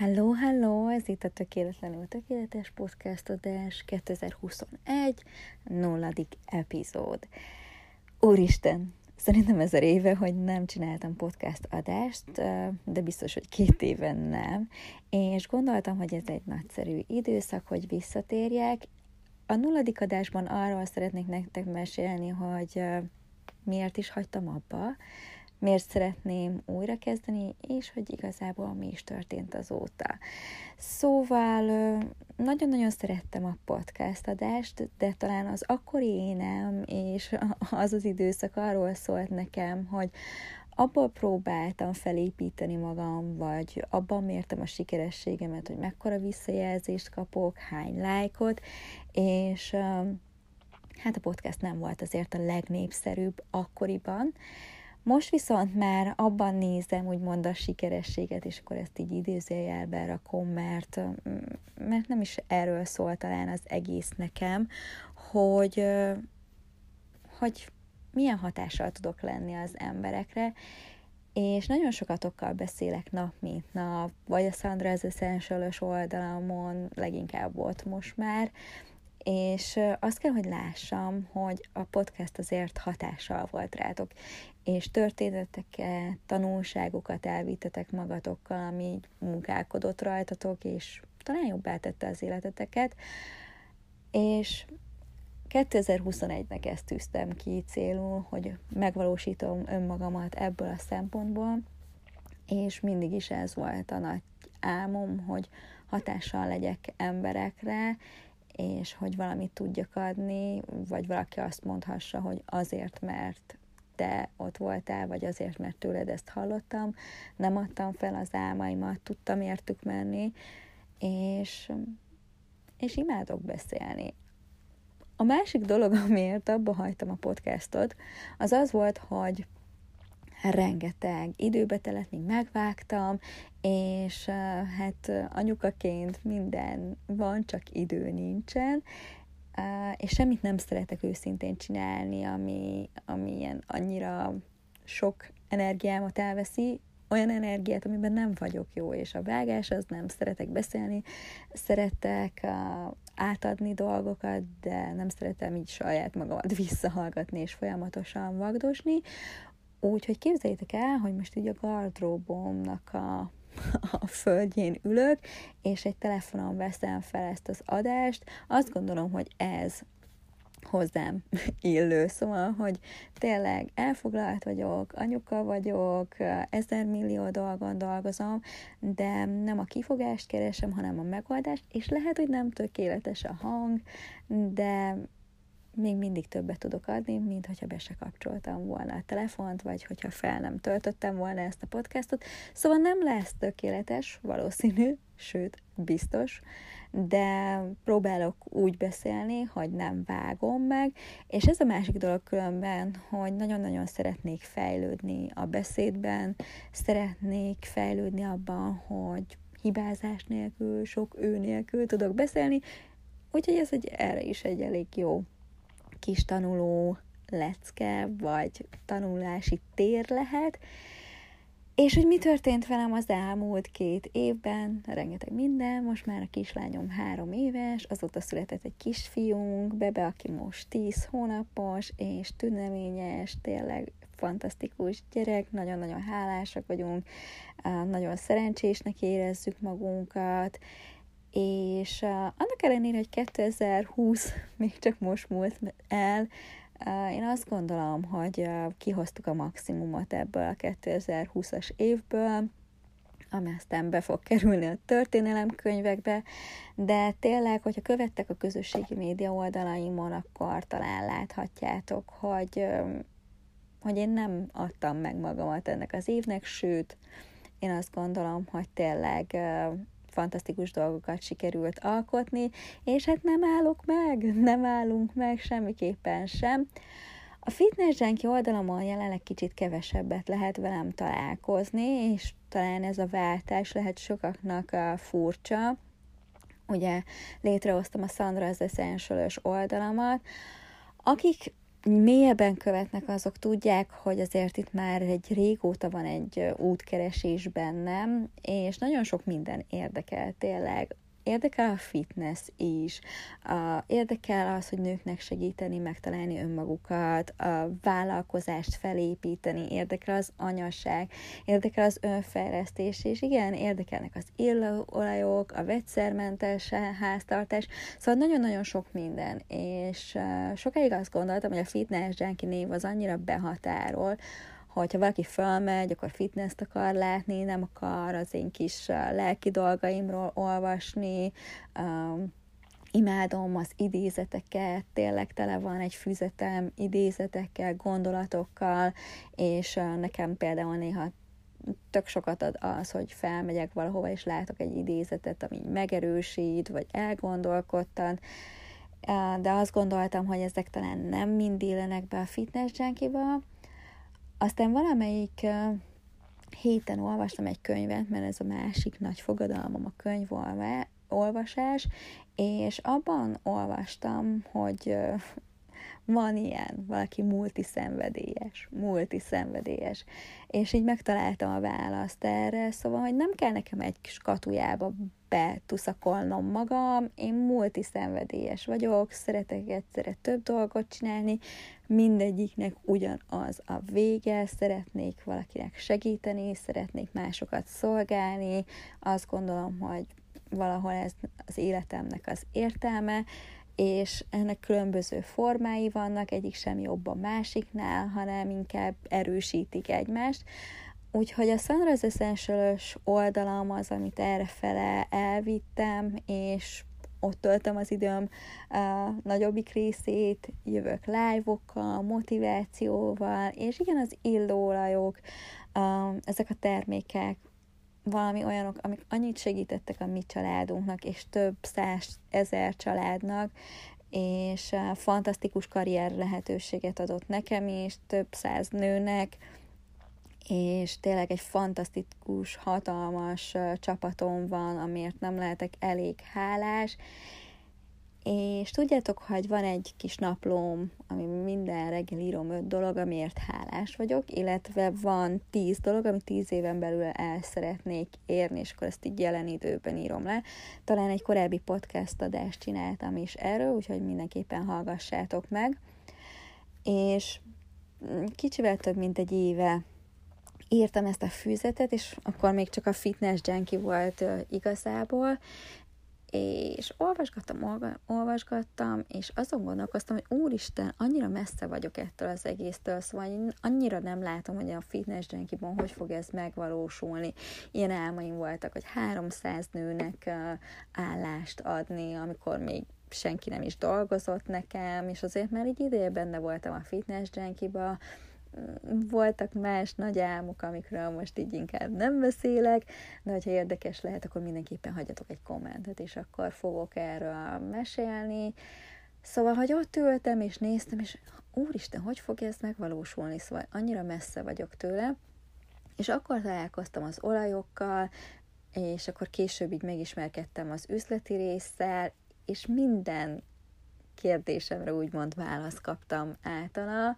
Hello, hello! Ez itt a Tökéletlenül Tökéletes Podcast adás 2021 nulladik epizód. Úristen, szerintem ezer éve, hogy nem csináltam podcast adást, de biztos, hogy két éven nem, és gondoltam, hogy ez egy nagyszerű időszak, hogy visszatérjek. A nulladik adásban arról szeretnék nektek mesélni, hogy miért is hagytam abba, miért szeretném újrakezdeni, és hogy igazából mi is történt azóta. Szóval nagyon-nagyon szerettem a podcast adást, de talán az akkori énem és az az időszak arról szólt nekem, hogy abból próbáltam felépíteni magam, vagy abban mértem a sikerességemet, hogy mekkora visszajelzést kapok, hány lájkot, és hát a podcast nem volt azért a legnépszerűbb akkoriban, most viszont már abban nézem, úgymond a sikerességet, és akkor ezt így idézőjelbe rakom, mert, mert nem is erről szól talán az egész nekem, hogy, hogy milyen hatással tudok lenni az emberekre, és nagyon sokat okkal beszélek nap, mint nap, vagy a Sandra az essential oldalamon leginkább volt most már, és azt kell, hogy lássam, hogy a podcast azért hatással volt rátok, és történeteket, tanulságokat elvittetek magatokkal, ami így munkálkodott rajtatok, és talán jobbá tette az életeteket, és 2021-nek ezt tűztem ki célul, hogy megvalósítom önmagamat ebből a szempontból, és mindig is ez volt a nagy álmom, hogy hatással legyek emberekre, és hogy valamit tudjak adni, vagy valaki azt mondhassa, hogy azért, mert te ott voltál, vagy azért, mert tőled ezt hallottam, nem adtam fel az álmaimat, tudtam értük menni, és, és imádok beszélni. A másik dolog, amiért abba hagytam a podcastot, az az volt, hogy rengeteg időbe telett, míg megvágtam, és hát anyukaként minden van, csak idő nincsen, és semmit nem szeretek őszintén csinálni, ami, ami ilyen annyira sok energiámat elveszi, olyan energiát, amiben nem vagyok jó, és a vágás az nem szeretek beszélni, szeretek átadni dolgokat, de nem szeretem így saját magamat visszahallgatni és folyamatosan vagdosni, úgyhogy képzeljétek el, hogy most így a gardróbomnak a a földjén ülök, és egy telefonon veszem fel ezt az adást, azt gondolom, hogy ez hozzám illő, szóval, hogy tényleg elfoglalt vagyok, anyuka vagyok, ezer millió dolgon dolgozom, de nem a kifogást keresem, hanem a megoldást, és lehet, hogy nem tökéletes a hang, de még mindig többet tudok adni, mint hogyha be se kapcsoltam volna a telefont, vagy hogyha fel nem töltöttem volna ezt a podcastot. Szóval nem lesz tökéletes, valószínű, sőt, biztos, de próbálok úgy beszélni, hogy nem vágom meg, és ez a másik dolog különben, hogy nagyon-nagyon szeretnék fejlődni a beszédben, szeretnék fejlődni abban, hogy hibázás nélkül, sok ő nélkül tudok beszélni, úgyhogy ez egy, erre is egy elég jó kis tanuló lecke, vagy tanulási tér lehet, és hogy mi történt velem az elmúlt két évben, rengeteg minden, most már a kislányom három éves, azóta született egy kisfiunk, Bebe, aki most tíz hónapos, és tüneményes, tényleg fantasztikus gyerek, nagyon-nagyon hálásak vagyunk, nagyon szerencsésnek érezzük magunkat, és annak ellenére, hogy 2020 még csak most múlt el, én azt gondolom, hogy kihoztuk a maximumot ebből a 2020-as évből, ami aztán be fog kerülni a történelemkönyvekbe, de tényleg, hogyha követtek a közösségi média oldalaimon, akkor talán láthatjátok, hogy, hogy én nem adtam meg magamat ennek az évnek, sőt, én azt gondolom, hogy tényleg fantasztikus dolgokat sikerült alkotni, és hát nem állok meg, nem állunk meg semmiképpen sem. A Fitness Junkie oldalamon jelenleg kicsit kevesebbet lehet velem találkozni, és talán ez a váltás lehet sokaknak furcsa. Ugye létrehoztam a Sandra az Essential oldalamat, akik mélyebben követnek, azok tudják, hogy azért itt már egy régóta van egy útkeresés bennem, és nagyon sok minden érdekel tényleg érdekel a fitness is, a, érdekel az, hogy nőknek segíteni, megtalálni önmagukat, a vállalkozást felépíteni, érdekel az anyaság, érdekel az önfejlesztés, és igen, érdekelnek az illóolajok, a vegyszermentes háztartás, szóval nagyon-nagyon sok minden, és sokáig azt gondoltam, hogy a fitness junkie név az annyira behatárol, hogyha valaki fölmegy, akkor fitness akar látni, nem akar az én kis lelki dolgaimról olvasni, imádom az idézeteket, tényleg tele van egy füzetem idézetekkel, gondolatokkal, és nekem például néha tök sokat ad az, hogy felmegyek valahova, és látok egy idézetet, ami megerősít, vagy elgondolkodtan, de azt gondoltam, hogy ezek talán nem mind illenek be a fitness junkie aztán valamelyik héten olvastam egy könyvet, mert ez a másik nagy fogadalmam a könyvolvasás, és abban olvastam, hogy van ilyen, valaki multiszenvedélyes, multiszenvedélyes, és így megtaláltam a választ erre, szóval, hogy nem kell nekem egy kis katujába betuszakolnom magam, én multiszenvedélyes vagyok, szeretek egyszerre több dolgot csinálni, mindegyiknek ugyanaz a vége, szeretnék valakinek segíteni, szeretnék másokat szolgálni, azt gondolom, hogy valahol ez az életemnek az értelme, és ennek különböző formái vannak, egyik sem jobb a másiknál, hanem inkább erősítik egymást. Úgyhogy a Sunrise essential oldalam az, amit errefele elvittem, és ott töltöm az időm a nagyobbik részét, jövök live-okkal, motivációval, és igen, az illóolajok, ezek a termékek valami olyanok, amik annyit segítettek a mi családunknak, és több száz ezer családnak, és fantasztikus karrier lehetőséget adott nekem is, több száz nőnek, és tényleg egy fantasztikus, hatalmas csapatom van, amiért nem lehetek elég hálás, és tudjátok, hogy van egy kis naplóm, ami minden reggel írom öt dolog, amiért hálás vagyok, illetve van tíz dolog, amit tíz éven belül el szeretnék érni, és akkor ezt így jelen időben írom le. Talán egy korábbi podcast adást csináltam is erről, úgyhogy mindenképpen hallgassátok meg. És kicsivel több, mint egy éve írtam ezt a füzetet, és akkor még csak a fitness junkie volt igazából, és olvasgattam, olvasgattam, és azon gondolkoztam, hogy úristen, annyira messze vagyok ettől az egésztől, szóval én annyira nem látom, hogy a fitness junkie hogy fog ez megvalósulni. Ilyen álmaim voltak, hogy 300 nőnek állást adni, amikor még senki nem is dolgozott nekem, és azért már egy ideje benne voltam a fitness junkie voltak más nagy álmok, amikről most így inkább nem beszélek, de hogyha érdekes lehet, akkor mindenképpen hagyjatok egy kommentet, és akkor fogok erről mesélni. Szóval, hogy ott ültem, és néztem, és úristen, hogy fog ez megvalósulni? Szóval annyira messze vagyok tőle, és akkor találkoztam az olajokkal, és akkor később így megismerkedtem az üzleti résszel, és minden kérdésemre úgymond választ kaptam általa,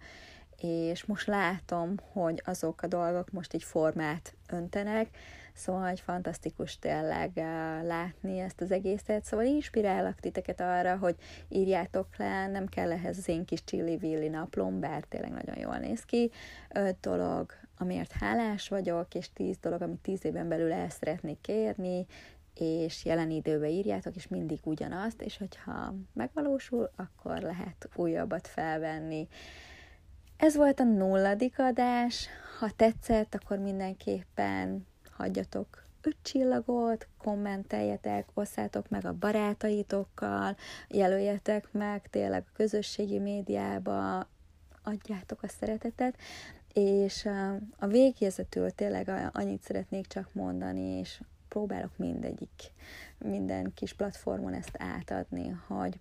és most látom, hogy azok a dolgok most így formát öntenek, szóval egy fantasztikus tényleg eh, látni ezt az egészet, szóval inspirálok titeket arra, hogy írjátok le, nem kell ehhez az én kis csilli-villi naplom, bár tényleg nagyon jól néz ki, öt dolog, amiért hálás vagyok, és tíz dolog, amit tíz éven belül el szeretnék kérni, és jelen időben írjátok, és mindig ugyanazt, és hogyha megvalósul, akkor lehet újabbat felvenni. Ez volt a nulladik adás. Ha tetszett, akkor mindenképpen hagyjatok öt csillagot, kommenteljetek, osszátok meg a barátaitokkal, jelöljetek meg tényleg a közösségi médiába, adjátok a szeretetet, és a végérzetül tényleg annyit szeretnék csak mondani, és próbálok mindegyik, minden kis platformon ezt átadni, hogy,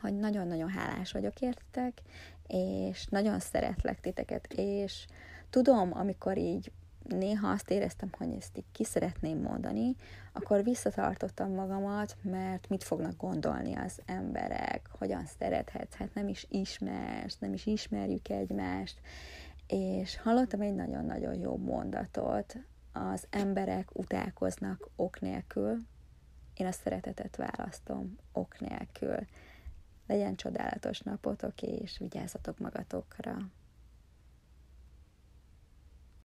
hogy nagyon-nagyon hálás vagyok értetek, és nagyon szeretlek titeket, és tudom, amikor így néha azt éreztem, hogy ezt így ki szeretném mondani, akkor visszatartottam magamat, mert mit fognak gondolni az emberek, hogyan szerethetsz, hát nem is ismersz, nem is ismerjük egymást, és hallottam egy nagyon-nagyon jó mondatot, az emberek utálkoznak ok nélkül, én a szeretetet választom ok nélkül. Legyen csodálatos napotok, és vigyázzatok magatokra!